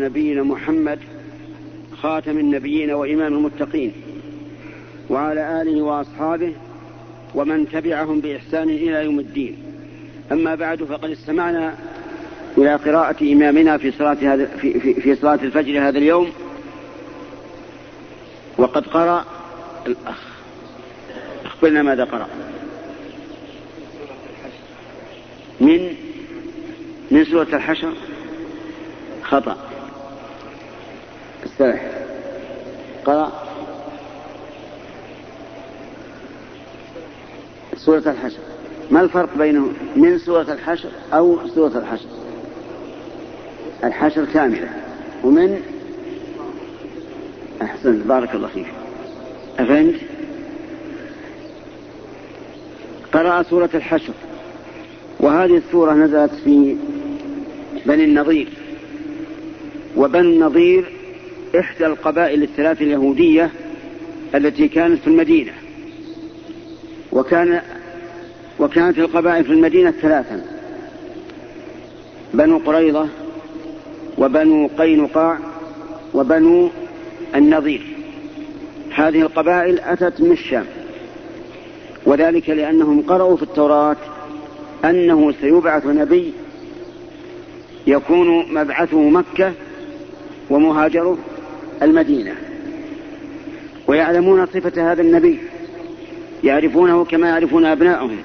نبينا محمد خاتم النبيين وإمام المتقين وعلى آله وأصحابه ومن تبعهم بإحسان إلى يوم الدين. أما بعد فقد استمعنا إلى قراءة إمامنا في صلاة هذا في, في, في صلاة الفجر هذا اليوم. وقد قرأ الأخ. أخبرنا ماذا قرأ. من من سورة الحشر؟ خطأ. استرح قرأ سورة الحشر. ما الفرق بينه من سورة الحشر أو سورة الحشر؟ الحشر كاملة. ومن أحسن بارك الله فيك. أفهمت قرأ سورة الحشر. وهذه السورة نزلت في بني النضير. وبني النضير إحدى القبائل الثلاث اليهودية التي كانت في المدينة. وكان وكانت القبائل في المدينة ثلاثا. بنو قريظة وبنو قينقاع وبنو النظير هذه القبائل أتت من الشام. وذلك لأنهم قرأوا في التوراة أنه سيبعث نبي يكون مبعثه مكة ومهاجره المدينة ويعلمون صفة هذا النبي يعرفونه كما يعرفون أبناءهم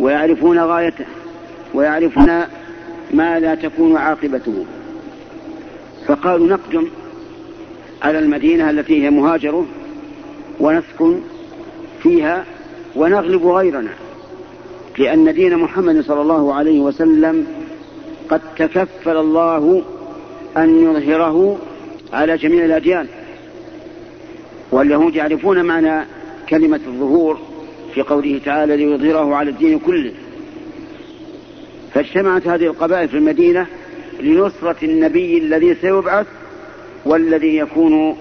ويعرفون غايته ويعرفون ما لا تكون عاقبته. فقالوا نقدم على المدينة التي هي مهاجرة ونسكن فيها ونغلب غيرنا لأن دين محمد صلى الله عليه وسلم قد تكفل الله أن يظهره على جميع الأديان. واليهود يعرفون معنى كلمة الظهور في قوله تعالى ليظهره على الدين كله. فاجتمعت هذه القبائل في المدينة لنصرة النبي الذي سيبعث والذي يكون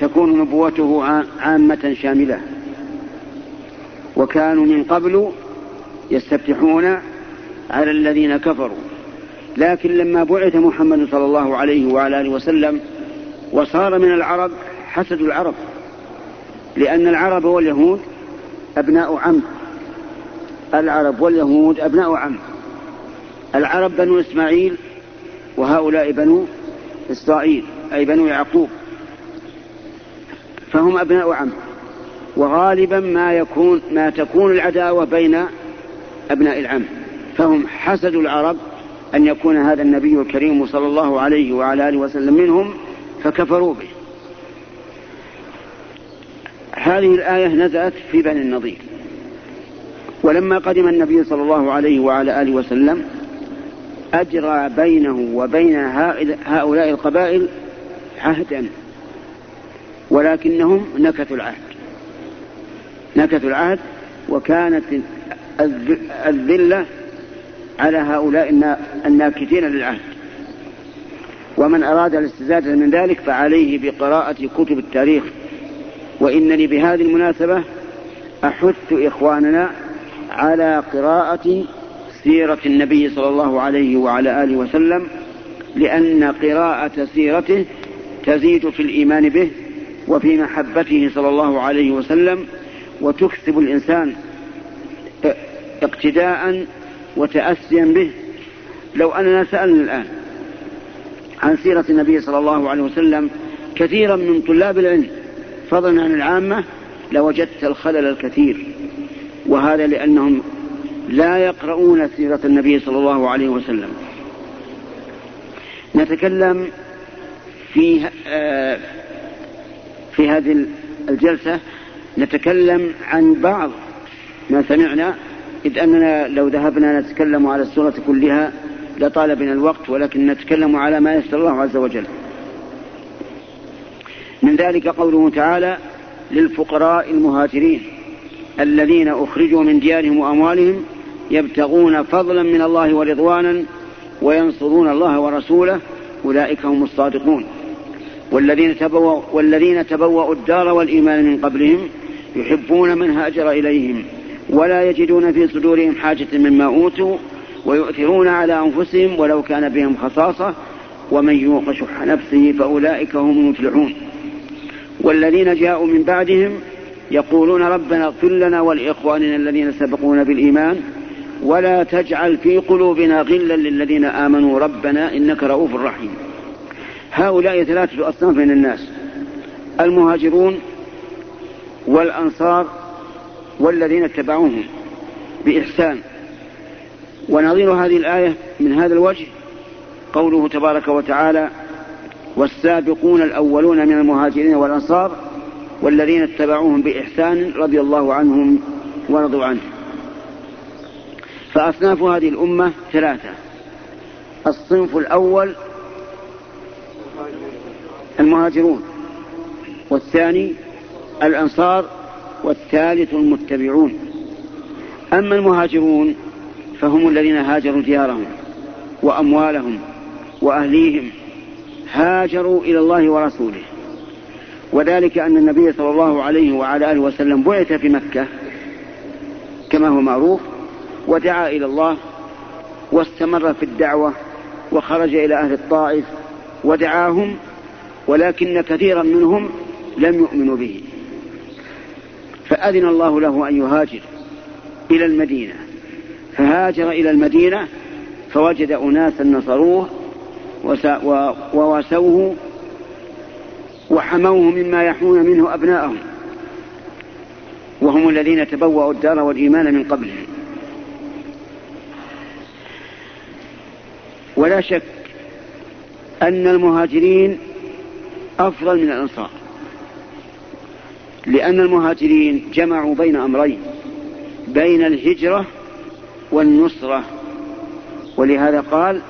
تكون نبوته عامة شاملة. وكانوا من قبل يستفتحون على الذين كفروا. لكن لما بعث محمد صلى الله عليه وعلى آله وسلم وصار من العرب حسد العرب لأن العرب واليهود أبناء عم. العرب واليهود أبناء عم. العرب بنو إسماعيل وهؤلاء بنو إسرائيل أي بنو يعقوب. فهم أبناء عم. وغالبا ما يكون ما تكون العداوة بين أبناء العم. فهم حسدوا العرب أن يكون هذا النبي الكريم صلى الله عليه وعلى آله وسلم منهم فكفروا به. هذه الآية نزلت في بني النضير. ولما قدم النبي صلى الله عليه وعلى آله وسلم أجرى بينه وبين هؤلاء القبائل عهدا. ولكنهم نكثوا العهد. نكثوا العهد وكانت الذلة على هؤلاء الناكثين للعهد. ومن أراد الاستزادة من ذلك فعليه بقراءة كتب التاريخ. وإنني بهذه المناسبة أحث إخواننا على قراءة سيرة النبي صلى الله عليه وعلى آله وسلم لأن قراءة سيرته تزيد في الإيمان به وفي محبته صلى الله عليه وسلم وتكسب الإنسان اقتداء وتأسيا به. لو أننا سألنا الآن عن سيرة النبي صلى الله عليه وسلم كثيرا من طلاب العلم. فضلا عن العامة لوجدت الخلل الكثير. وهذا لأنهم لا يقرؤون سيرة النبي صلى الله عليه وسلم. نتكلم في آه، في هذه الجلسة نتكلم عن بعض ما سمعنا إذ أننا لو ذهبنا نتكلم على السورة كلها لطال بنا الوقت ولكن نتكلم على ما يسر الله عز وجل. من ذلك قوله تعالى للفقراء المهاجرين الذين أخرجوا من ديارهم وأموالهم يبتغون فضلا من الله ورضوانا وينصرون الله ورسوله أولئك هم الصادقون. والذين تبوأوا, والذين تبوأوا الدار والإيمان من قبلهم يحبون من هاجر إليهم ولا يجدون في صدورهم حاجة مما أوتوا ويؤثرون على أنفسهم ولو كان بهم خصاصة ومن يوق شح نفسه فأولئك هم المفلحون. والذين جاءوا من بعدهم يقولون ربنا اغفر لنا ولإخواننا الذين سبقونا بالإيمان ولا تجعل في قلوبنا غلا للذين آمنوا ربنا إنك رؤوف رحيم. هؤلاء ثلاثة أصناف من الناس المهاجرون والأنصار والذين اتبعوهم بإحسان. ونظير هذه الآية من هذا الوجه. قوله تبارك وتعالى والسابقون الأولون من المهاجرين والأنصار والذين اتبعوهم بإحسان رضي الله عنهم ورضوا عنه. فأصناف هذه الأمة ثلاثة الصنف الأول المهاجرون والثاني الأنصار والثالث المتبعون. أما المهاجرون فهم الذين هاجروا ديارهم وأموالهم وأهليهم هاجروا إلى الله ورسوله. وذلك أن النبي صلى الله عليه وعلى آله وسلم بعث في مكة كما هو معروف ودعا إلى الله واستمر في الدعوة وخرج إلى أهل الطائف ودعاهم ولكن كثيرا منهم لم يؤمنوا به. فأذن الله له أن يهاجر إلى المدينة. فهاجر إلى المدينة فوجد أناسا نصروه وواسوه وحموه مما يحمون منه أبناءهم وهم الذين تبوأوا الدار والإيمان من قبلهم ولا شك أن المهاجرين أفضل من الأنصار لأن المهاجرين جمعوا بين أمرين بين الهجرة والنصرة. ولهذا قال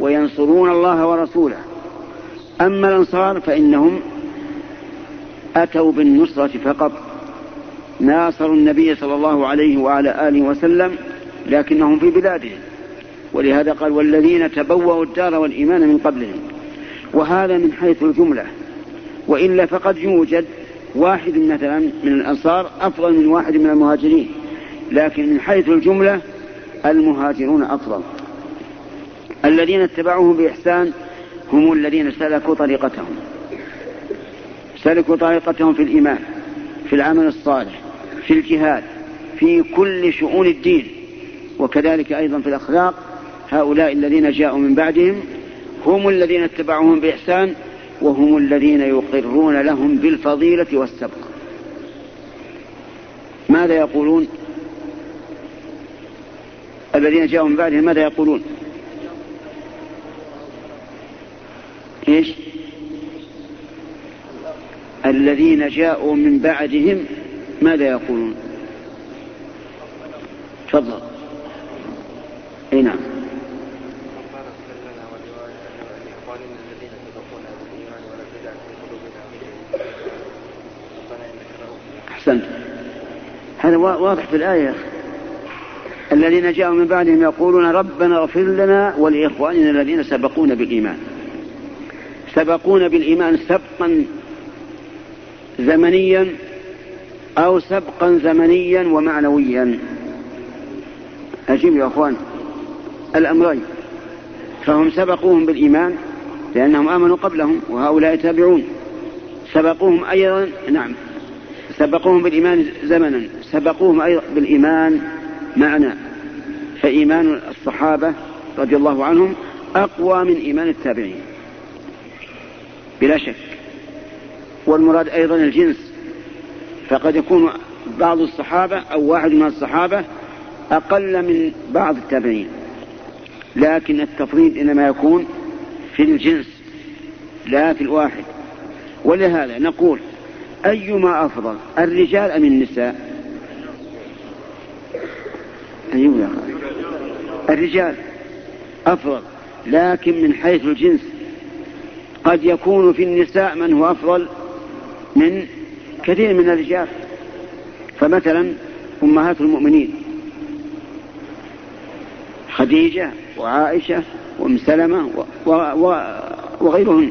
وينصرون الله ورسوله. أما الأنصار فإنهم أتوا بالنصرة فقط. ناصروا النبي صلى الله عليه وعلى آله وسلم لكنهم في بلادهم. ولهذا قال والذين تبوأوا الدار والإيمان من قبلهم. وهذا من حيث الجملة. وإلا فقد يوجد واحد مثلا من الأنصار أفضل من واحد من المهاجرين. لكن من حيث الجملة المهاجرون أفضل. الذين اتبعوهم بإحسان هم الذين سلكوا طريقتهم. سلكوا طريقتهم في الإيمان في العمل الصالح في الجهاد في كل شؤون الدين. وكذلك أيضا في الأخلاق هؤلاء الذين جاءوا من بعدهم هم الذين اتبعوهم بإحسان وهم الذين يقرون لهم بالفضيلة والسبق. ماذا يقولون؟ الذين جاءوا من بعدهم ماذا يقولون؟ إيش؟ الذين جاءوا من بعدهم ماذا يقولون؟ تفضل. أي نعم. أحسنت. هذا واضح في الآية الذين جاءوا من بعدهم يقولون ربنا اغفر لنا ولإخواننا الذين سبقونا بالإيمان. سبقونا بالإيمان سبقا زمنيا أو سبقا زمنيا ومعنويا. أجيب يا أخوان الأمرين. فهم سبقوهم بالإيمان لأنهم آمنوا قبلهم وهؤلاء تابعون سبقوهم أيضا نعم سبقوهم بالإيمان زمنا. سبقوهم أيضا بالإيمان معنى فإيمان الصحابة رضي الله عنهم أقوى من إيمان التابعين. بلا شك. والمراد أيضا الجنس. فقد يكون بعض الصحابة أو واحد من الصحابة أقل من بعض التابعين. لكن التفريد إنما يكون في الجنس لا في الواحد. ولهذا نقول أيما أفضل الرجال أم النساء؟ أيوة الرجال أفضل لكن من حيث الجنس. قد يكون في النساء من هو أفضل من كثير من الرجال. فمثلا أمهات المؤمنين خديجة وعائشة وأم سلمة و... و... وغيرهن.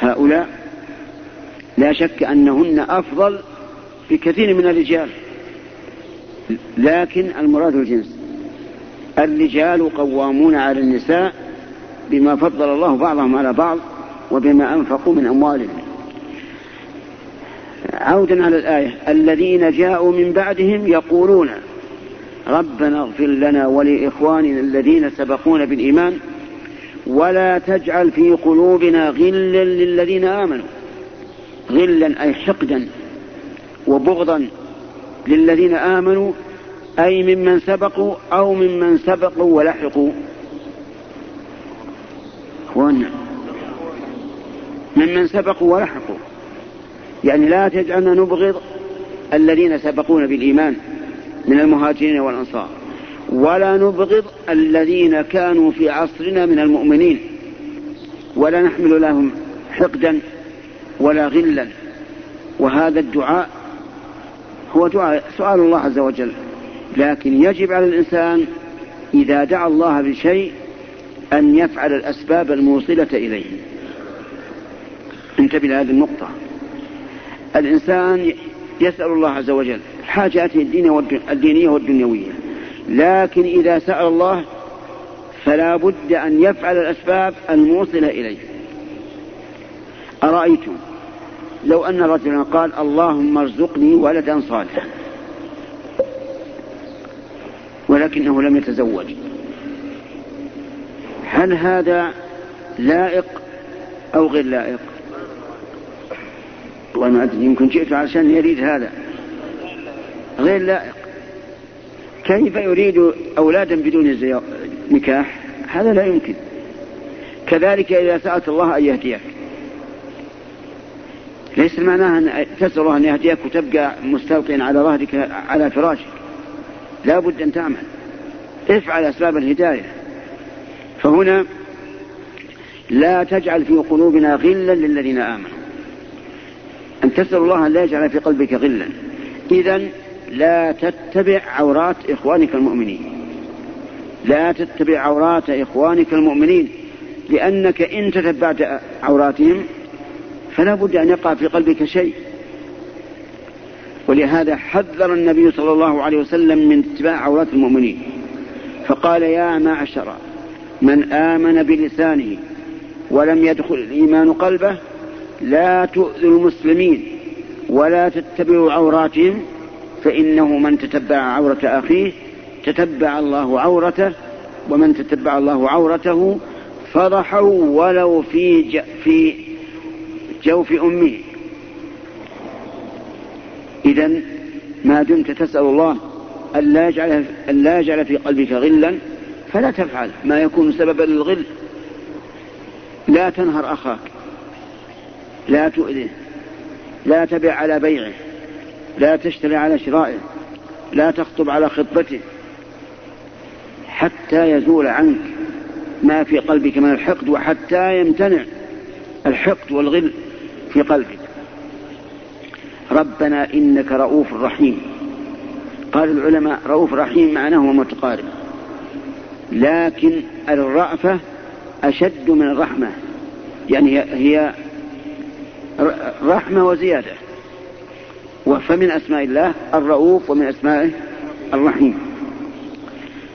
هؤلاء لا شك أنهن أفضل بكثير من الرجال. لكن المراد الجنس. الرجال قوامون على النساء بما فضل الله بعضهم على بعض وبما أنفقوا من أموالهم. عودا على الآية. الذين جاءوا من بعدهم يقولون ربنا اغفر لنا ولإخواننا الذين سبقونا بالإيمان ولا تجعل في قلوبنا غلا للذين آمنوا. غلا أي حقدا وبغضا للذين آمنوا أي ممن سبقوا أو ممن سبقوا ولحقوا. أخوانا ممن سبقوا ولحقوا. يعني لا تجعلنا نبغض الذين سبقونا بالإيمان من المهاجرين والأنصار ولا نبغض الذين كانوا في عصرنا من المؤمنين. ولا نحمل لهم حقدا ولا غلا. وهذا الدعاء هو دعاء سؤال الله عز وجل. لكن يجب على الإنسان إذا دعا الله بشيء أن يفعل الأسباب الموصلة إليه. انتبه لهذه النقطة. الإنسان يسأل الله عز وجل حاجاته الدينية والدنيوية. لكن إذا سأل الله فلا بد أن يفعل الأسباب الموصلة إليه. أرأيتم؟ لو أن رجلا قال اللهم ارزقني ولدا صالحا. ولكنه لم يتزوج. هل هذا لائق أو غير لائق؟ والله ما أدري يمكن جئت عشان يريد هذا. غير لائق. كيف يريد أولادا بدون نكاح؟ هذا لا يمكن. كذلك إذا سألت الله أن يهديك. ليس معناها أن تسأل أن يهديك وتبقى مستلقيا على ظهرك على فراشك. لا بد أن تعمل. افعل أسباب الهداية. فهنا لا تجعل في قلوبنا غلا للذين آمنوا. أن تسأل الله أن لا يجعل في قلبك غلا. إذا لا تتبع عورات إخوانك المؤمنين. لا تتبع عورات إخوانك المؤمنين. لأنك إن تتبعت عوراتهم فلا بد أن يقع في قلبك شيء. ولهذا حذر النبي صلى الله عليه وسلم من اتباع عورات المؤمنين. فقال يا معشر من آمن بلسانه ولم يدخل الإيمان قلبه لا تؤذوا المسلمين ولا تتبعوا عوراتهم فإنه من تتبع عورة أخيه تتبع الله عورته ومن تتبع الله عورته فضحوا ولو في في جوف أمه إذا ما دمت تسأل الله أن لا يجعل أن لا يجعل في قلبك غلا فلا تفعل ما يكون سببا للغل. لا تنهر أخاك. لا تؤذيه. لا تبع على بيعه. لا تشتري على شرائه. لا تخطب على خطبته. حتى يزول عنك ما في قلبك من الحقد وحتى يمتنع الحقد والغل. في قلبك. ربنا إنك رؤوف رحيم. قال العلماء رؤوف رحيم معناه متقارب. لكن الرأفة أشد من الرحمة. يعني هي رحمة وزيادة. فمن أسماء الله الرؤوف ومن أسمائه الرحيم.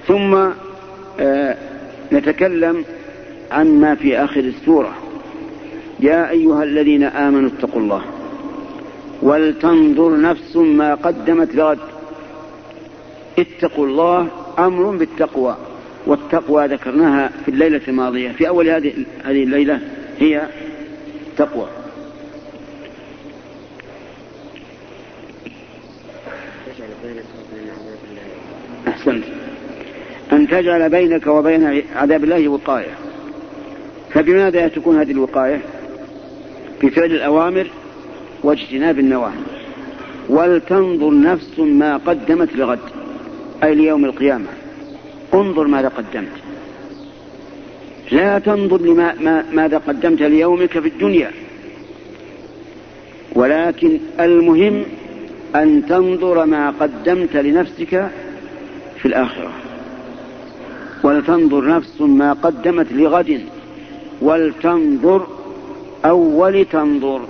ثم آه، نتكلم عما في آخر السورة. يا أيها الذين آمنوا اتقوا الله. ولتنظر نفس ما قدمت لغد. اتقوا الله أمر بالتقوى. والتقوى ذكرناها في الليلة الماضية. في أول هذه هذه الليلة هي تقوى. أحسنت. أن تجعل بينك وبين عذاب الله وقاية. فبماذا تكون هذه الوقاية؟ بفعل الأوامر واجتناب النواهي. ولتنظر نفس ما قدمت لغد أي ليوم القيامة. انظر ماذا قدمت. لا تنظر لما ما ماذا قدمت ليومك في الدنيا. ولكن المهم أن تنظر ما قدمت لنفسك في الآخرة. ولتنظر نفس ما قدمت لغد ولتنظر أو ولتنظر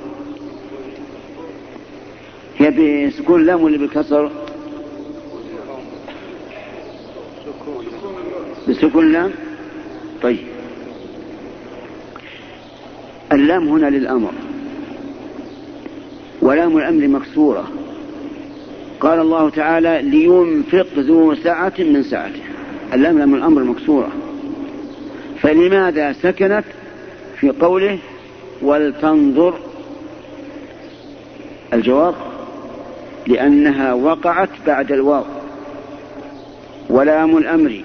هي بسكون اللام ولا بالكسر؟ بسكون اللام طيب. اللام هنا للأمر. ولام الأمر مكسورة. قال الله تعالى لينفق ذو سعة من سعته. اللام لام الأمر مكسورة. فلماذا سكنت؟ في قوله ولتنظر الجواب لأنها وقعت بعد الواو. ولام الأمر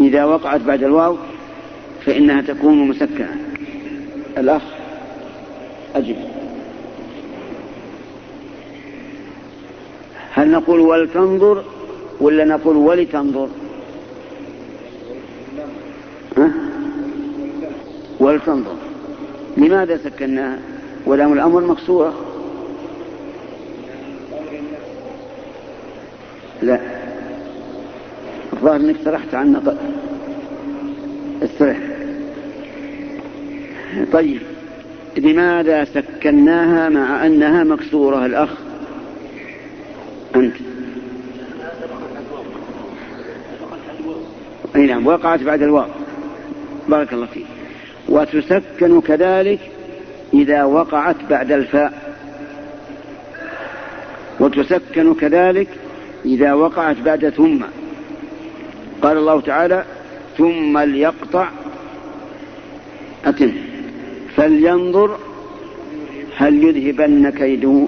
إذا وقعت بعد الواو فإنها تكون مسكنة. الأخ أجب هل نقول ولتنظر ولا نقول ولتنظر؟ ها؟ ولتنظر. لماذا سكناها؟ ولام الأمر مكسورة لا. الظاهر إنك سرحت عنا استرح طيب. لماذا سكناها مع أنها مكسوره الأخ؟ أنت. أي نعم وقعت بعد الواو. بارك الله فيك. وتسكن كذلك إذا وقعت بعد الفاء. وتسكن كذلك إذا وقعت بعد ثم. قال الله تعالى ثم ليقطع أتم فلينظر هل يذهبن كيده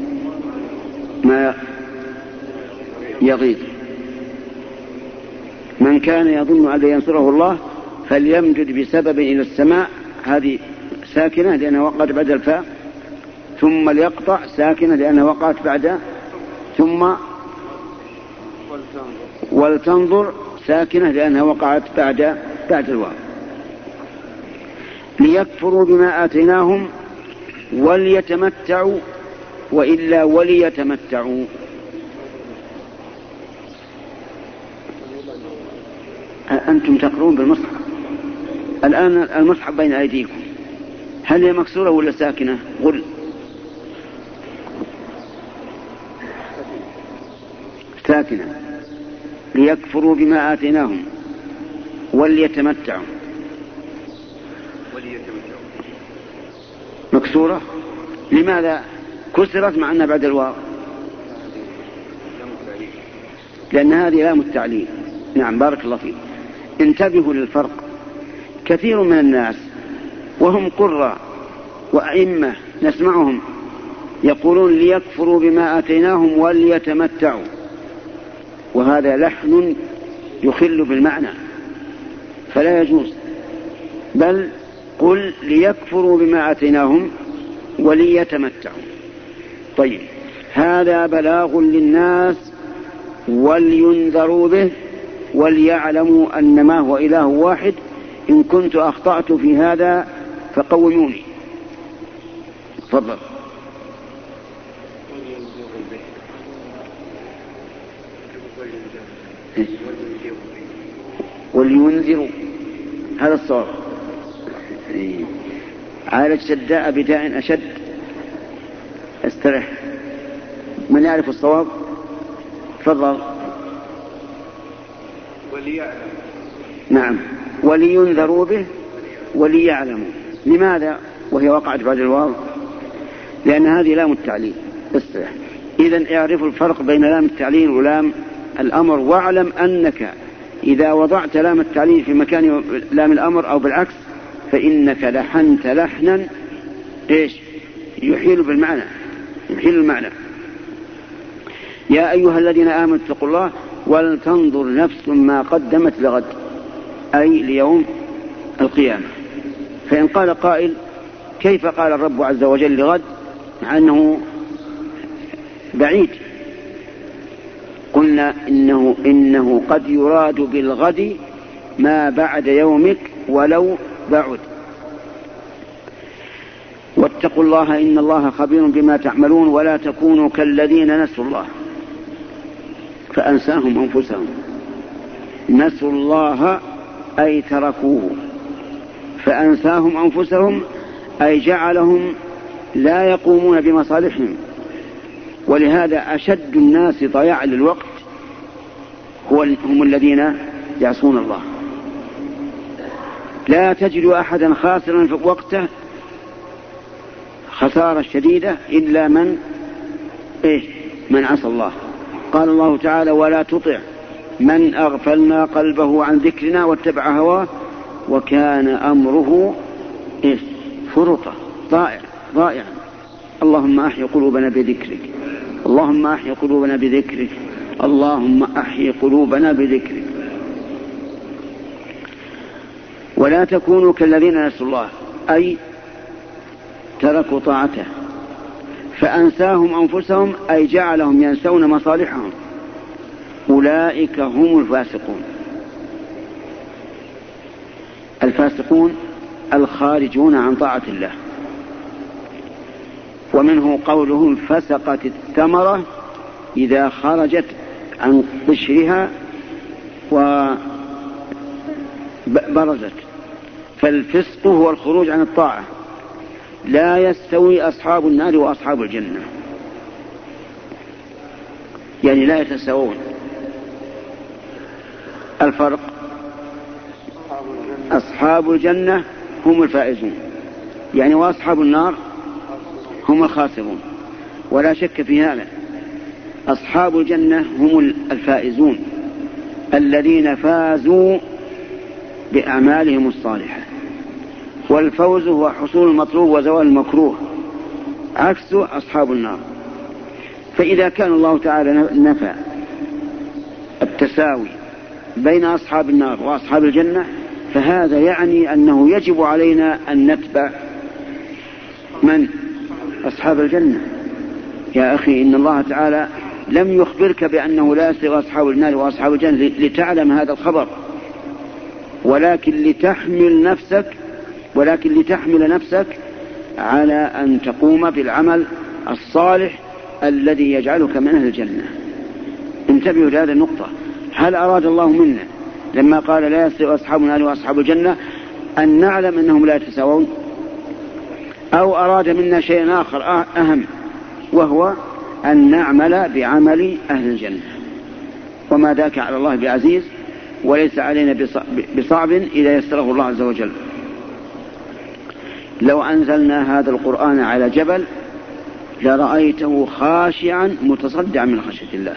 ما يغيظ. من كان يظن أن ينصره الله فليمجد بسبب إلى السماء هذه ساكنة لأنها وقعت بعد الفاء ثم ليقطع ساكنة لأنها وقعت بعد ثم ولتنظر ساكنة لأنها وقعت بعد بعد الواو. ليكفروا بما آتيناهم وليتمتعوا وإلا وليتمتعوا. أنتم تقرون بالمصحف. الآن المصحف بين أيديكم. هل هي مكسورة ولا ساكنة؟ قل. ساكنة. ليكفروا بما آتيناهم وليتمتعوا. مكسورة؟ لماذا كسرت مع أنها بعد الواو؟ لأن هذه لام التعليل. نعم بارك الله فيك. انتبهوا للفرق. كثير من الناس وهم قراء وأئمة نسمعهم يقولون ليكفروا بما آتيناهم وليتمتعوا. وهذا لحن يخل بالمعنى. فلا يجوز. بل قل ليكفروا بما آتيناهم وليتمتعوا. طيب هذا بلاغ للناس ولينذروا به وليعلموا أن ما هو إله واحد إن كنت أخطأت في هذا فقوموني تفضل. ولينذروا. هذا الصواب. عالج شداء بداء أشد. استرح. من يعرف الصواب؟ تفضل. وليعلم. نعم. ولينذروا به وليعلموا. لماذا؟ وهي وقعت بعد الواو. لأن هذه لام التعليل. استرح إذا اعرفوا الفرق بين لام التعليل ولام الأمر واعلم أنك إذا وضعت لام التعليل في مكان لام الأمر أو بالعكس فإنك لحنت لحنا إيش؟ يحيل بالمعنى. يحيل المعنى. يا أيها الذين آمنوا اتقوا الله ولتنظر نفس ما قدمت لغد. أي ليوم القيامة. فإن قال قائل كيف قال الرب عز وجل لغد؟ مع أنه بعيد. قلنا إنه, إنه قد يراد بالغد ما بعد يومك ولو بعد. واتقوا الله إن الله خبير بما تعملون ولا تكونوا كالذين نسوا الله. فأنساهم أنفسهم. نسوا الله أي تركوه فأنساهم أنفسهم أي جعلهم لا يقومون بمصالحهم. ولهذا أشد الناس ضياعا للوقت هم الذين يعصون الله. لا تجد أحدا خاسرا في وقته خسارة شديدة إلا من إيه من عصى الله. قال الله تعالى ولا تطع من أغفلنا قلبه عن ذكرنا واتبع هواه وكان أمره إيه فرطة ضائع ضائعا اللهم أحي قلوبنا بذكرك. اللهم أحي قلوبنا بذكرك. اللهم أحي قلوبنا بذكرك. ولا تكونوا كالذين نسوا الله أي تركوا طاعته. فأنساهم أنفسهم أي جعلهم ينسون مصالحهم. أولئك هم الفاسقون. الفاسقون الخارجون عن طاعة الله. ومنه قوله فسقت الثمرة إذا خرجت عن قشرها وبرزت فالفسق هو الخروج عن الطاعة. لا يستوي أصحاب النار وأصحاب الجنة. يعني لا يتساوون. الفرق أصحاب الجنة هم الفائزون يعني وأصحاب النار هم الخاسرون ولا شك في هذا. أصحاب الجنة هم الفائزون الذين فازوا بأعمالهم الصالحة والفوز هو حصول المطلوب وزوال المكروه عكس أصحاب النار. فإذا كان الله تعالى نفى التساوي بين أصحاب النار وأصحاب الجنة فهذا يعني أنه يجب علينا أن نتبع من؟ أصحاب الجنة. يا أخي إن الله تعالى لم يخبرك بأنه لا يستوي أصحاب النار وأصحاب الجنة لتعلم هذا الخبر. ولكن لتحمل نفسك ولكن لتحمل نفسك على أن تقوم بالعمل الصالح الذي يجعلك من أهل الجنة. انتبهوا لهذه النقطة. هل أراد الله منا لما قال لا يستوي أصحاب النار وأصحاب الجنة أن نعلم أنهم لا يتساوون؟ أو أراد منا شيئا آخر أهم وهو أن نعمل بعمل أهل الجنة. وما ذاك على الله بعزيز وليس علينا بصعب إذا يسره الله عز وجل. لو أنزلنا هذا القرآن على جبل لرأيته خاشعا متصدعا من خشية الله.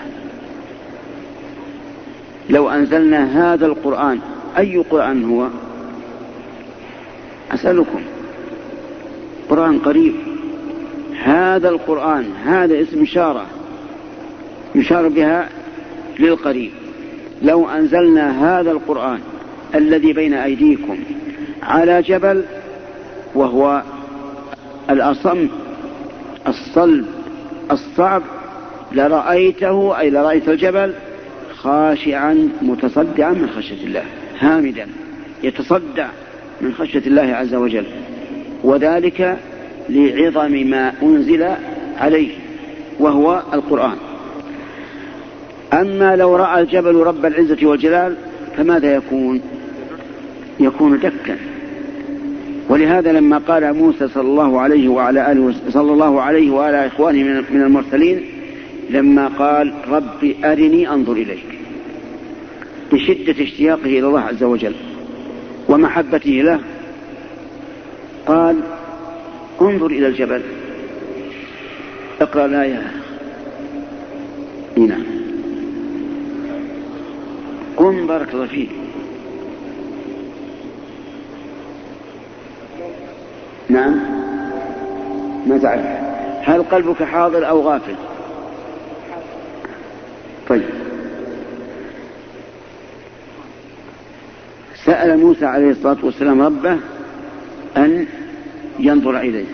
لو أنزلنا هذا القرآن أي قرآن هو؟ أسألكم. قرآن قريب. هذا القرآن هذا اسم إشارة. يشار بها للقريب. لو أنزلنا هذا القرآن الذي بين أيديكم على جبل وهو الأصم الصلب الصعب لرأيته أي لرأيت الجبل خاشعا متصدعا من خشية الله هامدا يتصدع من خشية الله عز وجل. وذلك لعظم ما أنزل عليه وهو القرآن. أما لو رأى الجبل رب العزة والجلال فماذا يكون؟ يكون دكا. ولهذا لما قال موسى صلى الله عليه وعلى آله صلى الله عليه وعلى إخوانه من المرسلين لما قال رب أرني أنظر إليك. بشدة اشتياقه إلى الله عز وجل ومحبته له قال انظر إلى الجبل. اقرأ الآية. نعم قم بارك الله فيك. نعم. ما تعرف. هل قلبك حاضر أو غافل طيب موسى عليه الصلاة والسلام ربه أن ينظر إليه.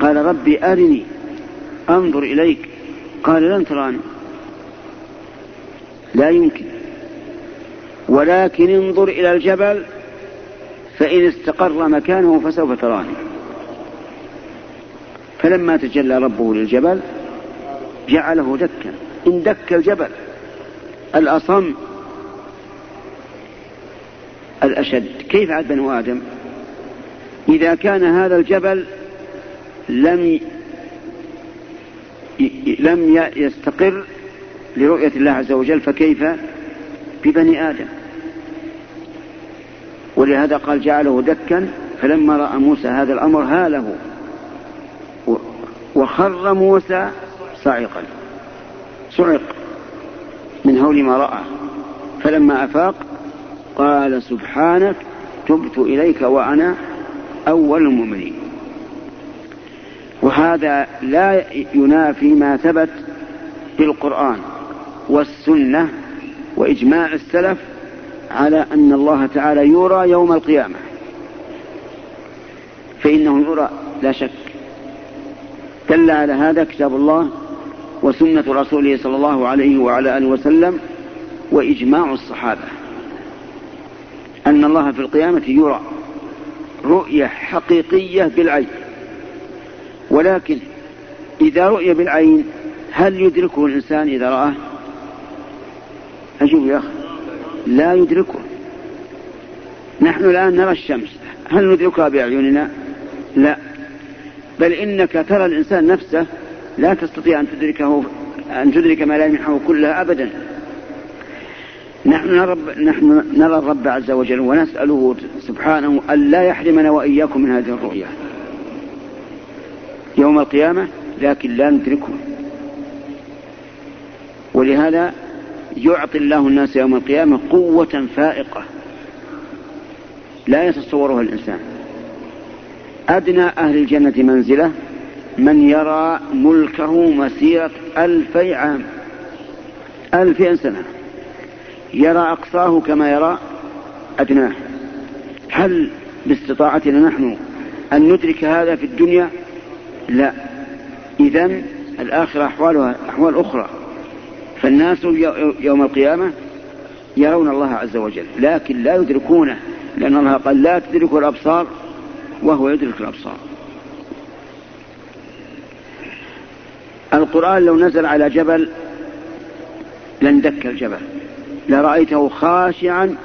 قال ربي أرني أنظر إليك. قال لن تراني. لا يمكن. ولكن انظر إلى الجبل فإن استقر مكانه فسوف تراني. فلما تجلى ربه للجبل جعله دكا. إن دك الجبل الأصم الأشد. كيف عاد بنو آدم؟ إذا كان هذا الجبل لم لم يستقر لرؤية الله عز وجل فكيف ببني آدم؟ ولهذا قال جعله دكا فلما رأى موسى هذا الأمر هاله وخر موسى صاعقا. صعق من هول ما رأى. فلما أفاق قال سبحانك تبت إليك وأنا أول المؤمنين. وهذا لا ينافي ما ثبت بالقرآن والسنة وإجماع السلف على أن الله تعالى يرى يوم القيامة. فإنه يرى لا شك. دل على هذا كتاب الله وسنة رسوله صلى الله عليه وعلى آله وسلم وإجماع الصحابة. أن الله في القيامة يرى رؤية حقيقية بالعين. ولكن إذا رؤي بالعين هل يدركه الإنسان إذا رآه؟ أجيب يا أخي لا يدركه. نحن الآن نرى الشمس هل ندركها بأعيننا؟ لا. بل إنك ترى الإنسان نفسه لا تستطيع أن تدركه أن تدرك ملامحه كلها أبدا. نحن نرى نحن نرى الرب عز وجل ونسأله سبحانه أن لا يحرمنا وإياكم من هذه الرؤيا. يوم القيامة لكن لا ندركه. ولهذا يعطي الله الناس يوم القيامة قوة فائقة. لا يتصورها الإنسان. أدنى أهل الجنة منزلة من يرى ملكه مسيرة ألفي عام ألفين سنة. يرى أقصاه كما يرى أدناه. هل باستطاعتنا نحن أن ندرك هذا في الدنيا؟ لا. إذا الآخرة أحوالها أحوال أخرى. فالناس يوم القيامة يرون الله عز وجل لكن لا يدركونه لأن الله قال لا تدرك الأبصار وهو يدرك الأبصار. القرآن لو نزل على جبل لاندك الجبل. لرأيته خاشعا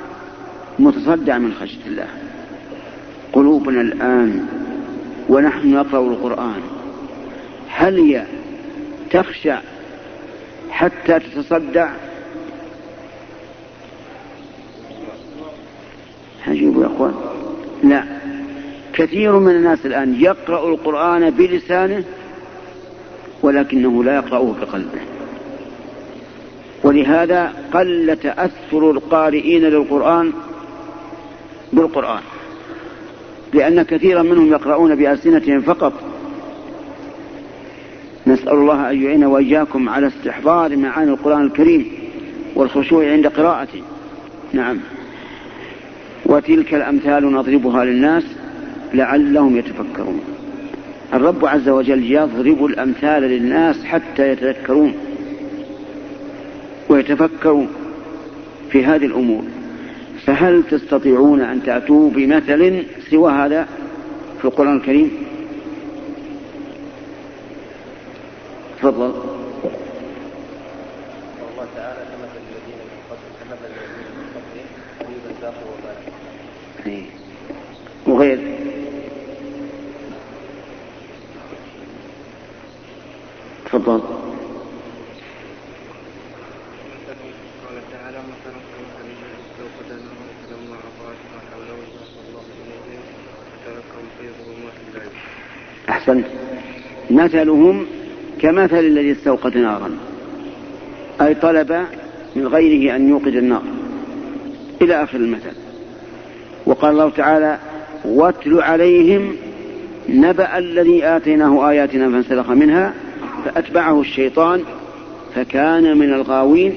متصدع من خشية الله. قلوبنا الآن ونحن نقرأ القرآن. هل هي تخشع حتى تتصدع؟ عجيب يا أخوان. لا. كثير من الناس الآن يقرأ القرآن بلسانه ولكنه لا يقرأه بقلبه. ولهذا قل تاثر القارئين للقرآن بالقرآن. لأن كثيرا منهم يقرؤون بألسنتهم فقط. نسأل الله أن يعين وإياكم على استحضار معاني القرآن الكريم والخشوع عند قراءته. نعم. وتلك الأمثال نضربها للناس لعلهم يتفكرون. الرب عز وجل يضرب الأمثال للناس حتى يتذكرون. ويتفكروا في هذه الأمور. فهل تستطيعون أن تأتوا بمثل سوى هذا في القرآن الكريم؟ تفضل. الله تعالى كمثل الذين من قبل كمثل الذين من قبلهم قريبا ذاقوا وبالا وغير تفضل قال تعالى مثلا كمثل الذي استوقد نارا فلما اضاءت ما حوله ذهب الله بنورهم فتركهم في ظلمات الليل احسنت مثلهم كمثل الذي استوقد نارا أي طلب من غيره أن يوقد النار. إلى آخر المثل. وقال الله تعالى واتل عليهم نبأ الذي آتيناه آياتنا فانسلخ منها فأتبعه الشيطان فكان من الغاوين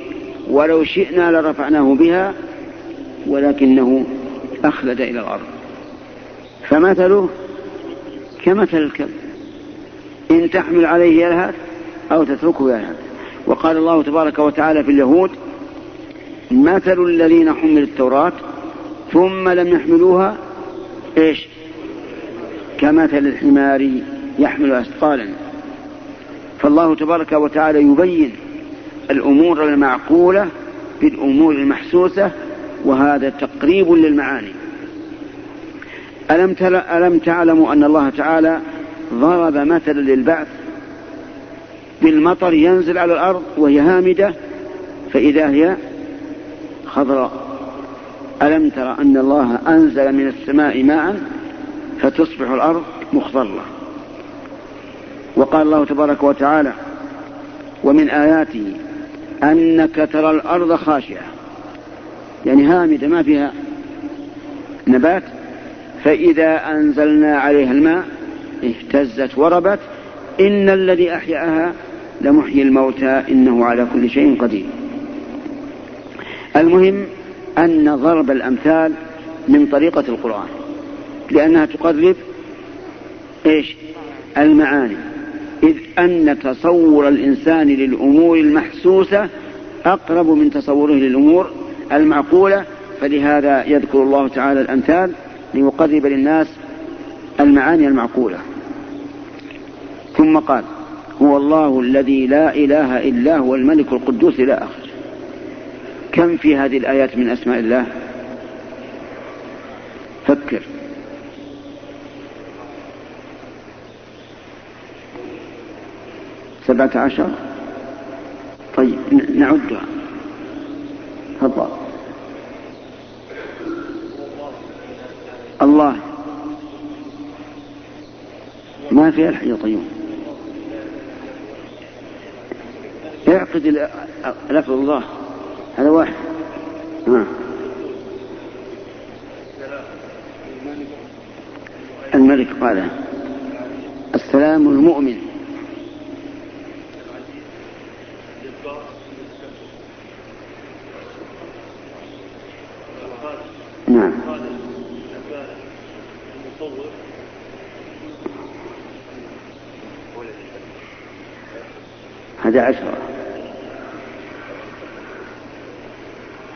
ولو شئنا لرفعناه بها ولكنه أخلد إلى الأرض. فمثله كمثل الكلب. إن تحمل عليه يلهث أو تتركه يلهث. وقال الله تبارك وتعالى في اليهود مثل الذين حملوا التوراة ثم لم يحملوها إيش؟ كمثل الحمار يحمل أثقالا. فالله تبارك وتعالى يبين الأمور المعقولة بالأمور المحسوسة وهذا تقريب للمعاني. ألم, ألم تعلموا أن الله تعالى ضرب مثلا للبعث بالمطر ينزل على الأرض وهي هامدة فإذا هي خضراء. ألم تر أن الله أنزل من السماء ماء فتصبح الأرض مخضرة؟ وقال الله تبارك وتعالى ومن آياته أنك ترى الأرض خاشعة. يعني هامدة ما فيها نبات. فإذا أنزلنا عليها الماء اهتزت وربت إن الذي أحياها لمحيي الموتى إنه على كل شيء قدير. المهم أن ضرب الأمثال من طريقة القرآن لأنها تقرب إيش؟ المعاني. إذ أن تصور الإنسان للأمور المحسوسة أقرب من تصوره للأمور المعقولة فلهذا يذكر الله تعالى الأمثال ليقرب للناس المعاني المعقولة. ثم قال هو الله الذي لا إله إلا هو الملك القدوس إلى آخره. كم في هذه الآيات من أسماء الله؟ فكر. سبعة عشر؟ طيب نعدها. تفضل. الله. ما فيها الحي طيب؟ اعقد لفظ الله. هذا واحد. ها. الملك قال السلام المؤمن نعم هذا عشرة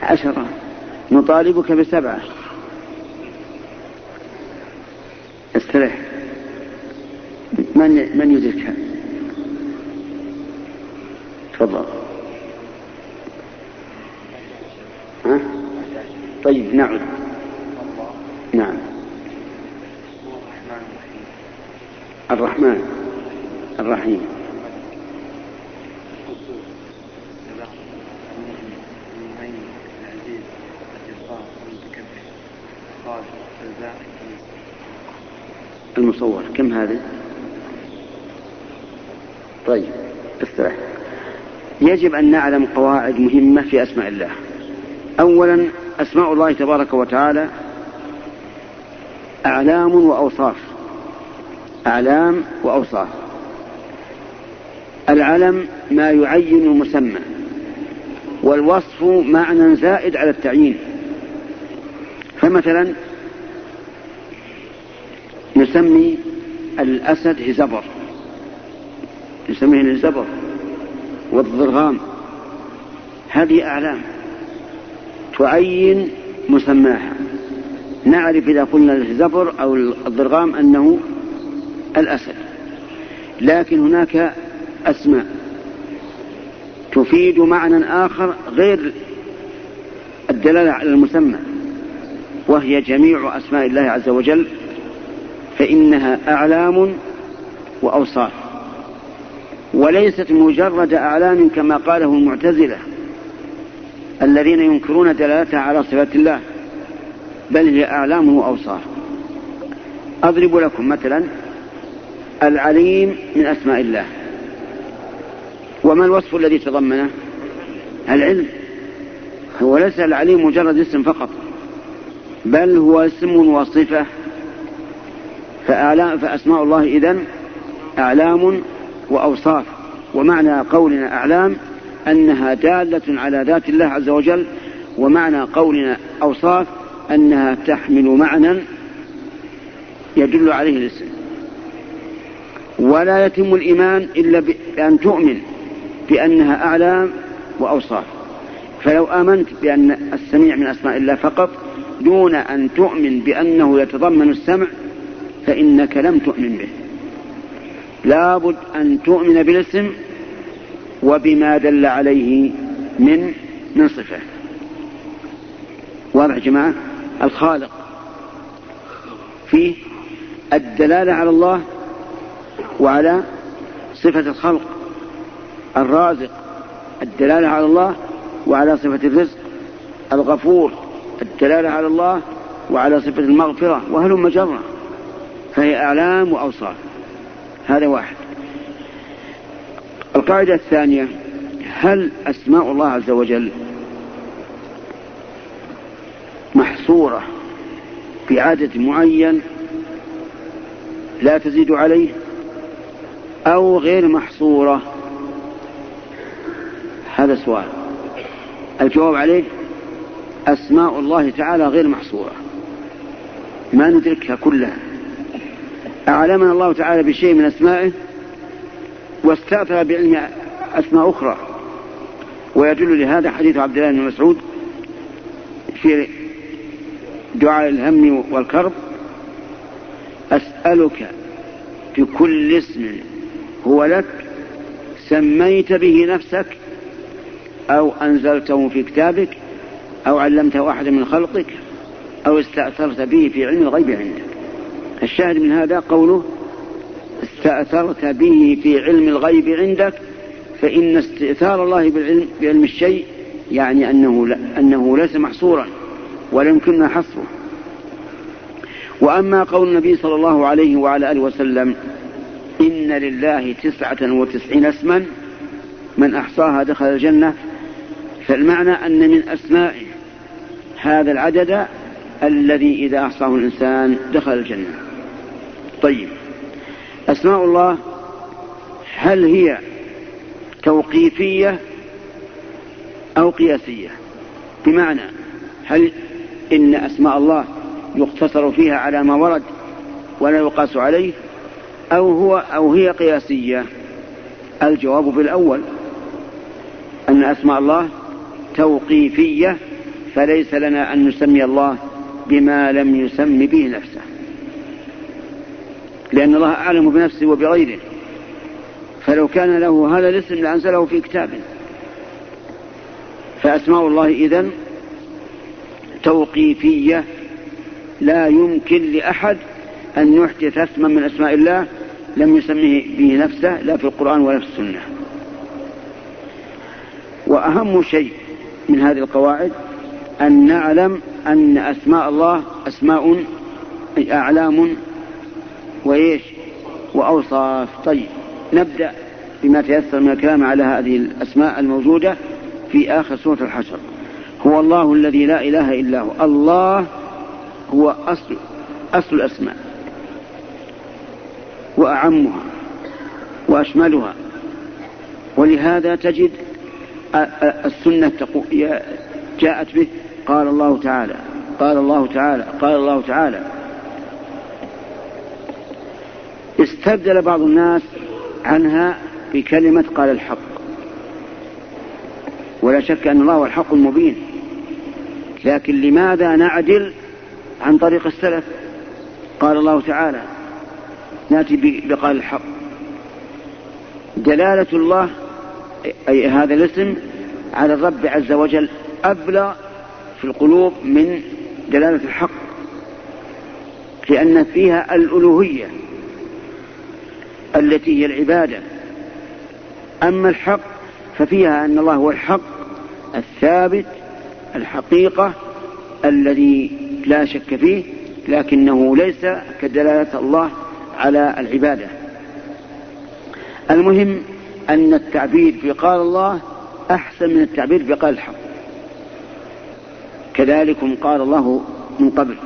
عشرة نطالبك بسبعة. استرح من من يدركها؟ تفضل. ها؟ طيب نعد نعم. الرحمن. الرحيم. هذا طيب استرح. يجب أن نعلم قواعد مهمة في أسماء الله. أولا أسماء الله تبارك وتعالى أعلام وأوصاف. أعلام وأوصاف. العلم ما يعين المسمى والوصف معنى زائد على التعيين. فمثلا نسمي الأسد هزبر. نسميه الهزبر والضرغام. هذه أعلام تعين مسماها. نعرف إذا قلنا الزفر أو الضرغام أنه الأسد. لكن هناك أسماء تفيد معنى آخر غير الدلالة على المسمى وهي جميع أسماء الله عز وجل فإنها أعلام وأوصاف وليست مجرد أعلام كما قاله المعتزلة الذين ينكرون دلالتها على صفات الله بل هي أعلام وأوصاف. أضرب لكم مثلا العليم من أسماء الله. وما الوصف الذي تضمنه؟ العلم. هو ليس العليم مجرد اسم فقط بل هو اسم وصفة فأسماء الله إذن أعلام وأوصاف. ومعنى قولنا أعلام أنها دالة على ذات الله عز وجل ومعنى قولنا أوصاف أنها تحمل معنى يدل عليه الاسم. ولا يتم الإيمان إلا بأن تؤمن بأنها أعلام وأوصاف. فلو آمنت بأن السميع من أسماء الله فقط دون أن تؤمن بأنه يتضمن السمع فإنك لم تؤمن به. لابد أن تؤمن بالاسم وبما دل عليه من من صفة. واضح يا جماعة؟ الخالق. فيه الدلالة على الله وعلى صفة الخلق. الرازق الدلالة على الله وعلى صفة الرزق. الغفور الدلالة على الله وعلى صفة المغفرة. وهلم جرة فهي أعلام وأوصاف. هذا واحد. القاعدة الثانية هل أسماء الله عز وجل محصورة بعدد معين لا تزيد عليه أو غير محصورة؟ هذا سؤال. الجواب عليه أسماء الله تعالى غير محصورة. ما ندركها كلها. أعلمنا الله تعالى بشيء من أسمائه واستأثر بعلم أسماء أخرى. ويدل لهذا حديث عبد الله بن مسعود في دعاء الهم والكرب أسألك بكل اسم هو لك سميت به نفسك أو أنزلته في كتابك أو علمته أحد من خلقك أو استأثرت به في علم الغيب عندك. الشاهد من هذا قوله استأثرت به في علم الغيب عندك فإن استئثار الله بالعلم بعلم الشيء يعني أنه أنه ليس محصورا ولا يمكننا حصره. وأما قول النبي صلى الله عليه وعلى آله وسلم إن لله تسعة وتسعين اسما من أحصاها دخل الجنة فالمعنى أن من أسمائه هذا العدد الذي إذا أحصاه الإنسان دخل الجنة. طيب. أسماء الله هل هي توقيفية أو قياسية؟ بمعنى هل إن أسماء الله يقتصر فيها على ما ورد ولا يقاس عليه أو هو أو هي قياسية؟ الجواب بالأول أن أسماء الله توقيفية فليس لنا أن نسمي الله بما لم يسم به نفسه. لأن الله أعلم بنفسه وبغيره. فلو كان له هذا الاسم لأنزله في كتابه فأسماء الله إذن توقيفية. لا يمكن لأحد أن يحدث اسما من أسماء الله لم يسميه به نفسه لا في القرآن ولا في السنة. وأهم شيء من هذه القواعد أن نعلم أن أسماء الله أسماء أعلام وإيش؟ وأوصاف. طيب نبدأ بما تيسر من الكلام على هذه الأسماء الموجودة في آخر سورة الحشر. هو الله الذي لا إله إلا هو. الله هو أصل أصل الأسماء. وأعمها وأشملها. ولهذا تجد السنة جاءت به قال الله تعالى قال الله تعالى قال الله تعالى استبدل بعض الناس عنها بكلمة قال الحق. ولا شك أن الله هو الحق المبين. لكن لماذا نعدل عن طريق السلف؟ قال الله تعالى نأتي بقال الحق. دلالة الله أي هذا الاسم على الرب عز وجل أبلغ في القلوب من دلالة الحق لأن فيها الألوهية. التي هي العبادة. أما الحق ففيها أن الله هو الحق الثابت الحقيقة الذي لا شك فيه لكنه ليس كدلالة الله على العبادة. المهم أن التعبير في قال الله أحسن من التعبير في قال الحق. كذلكم قال الله من قبل.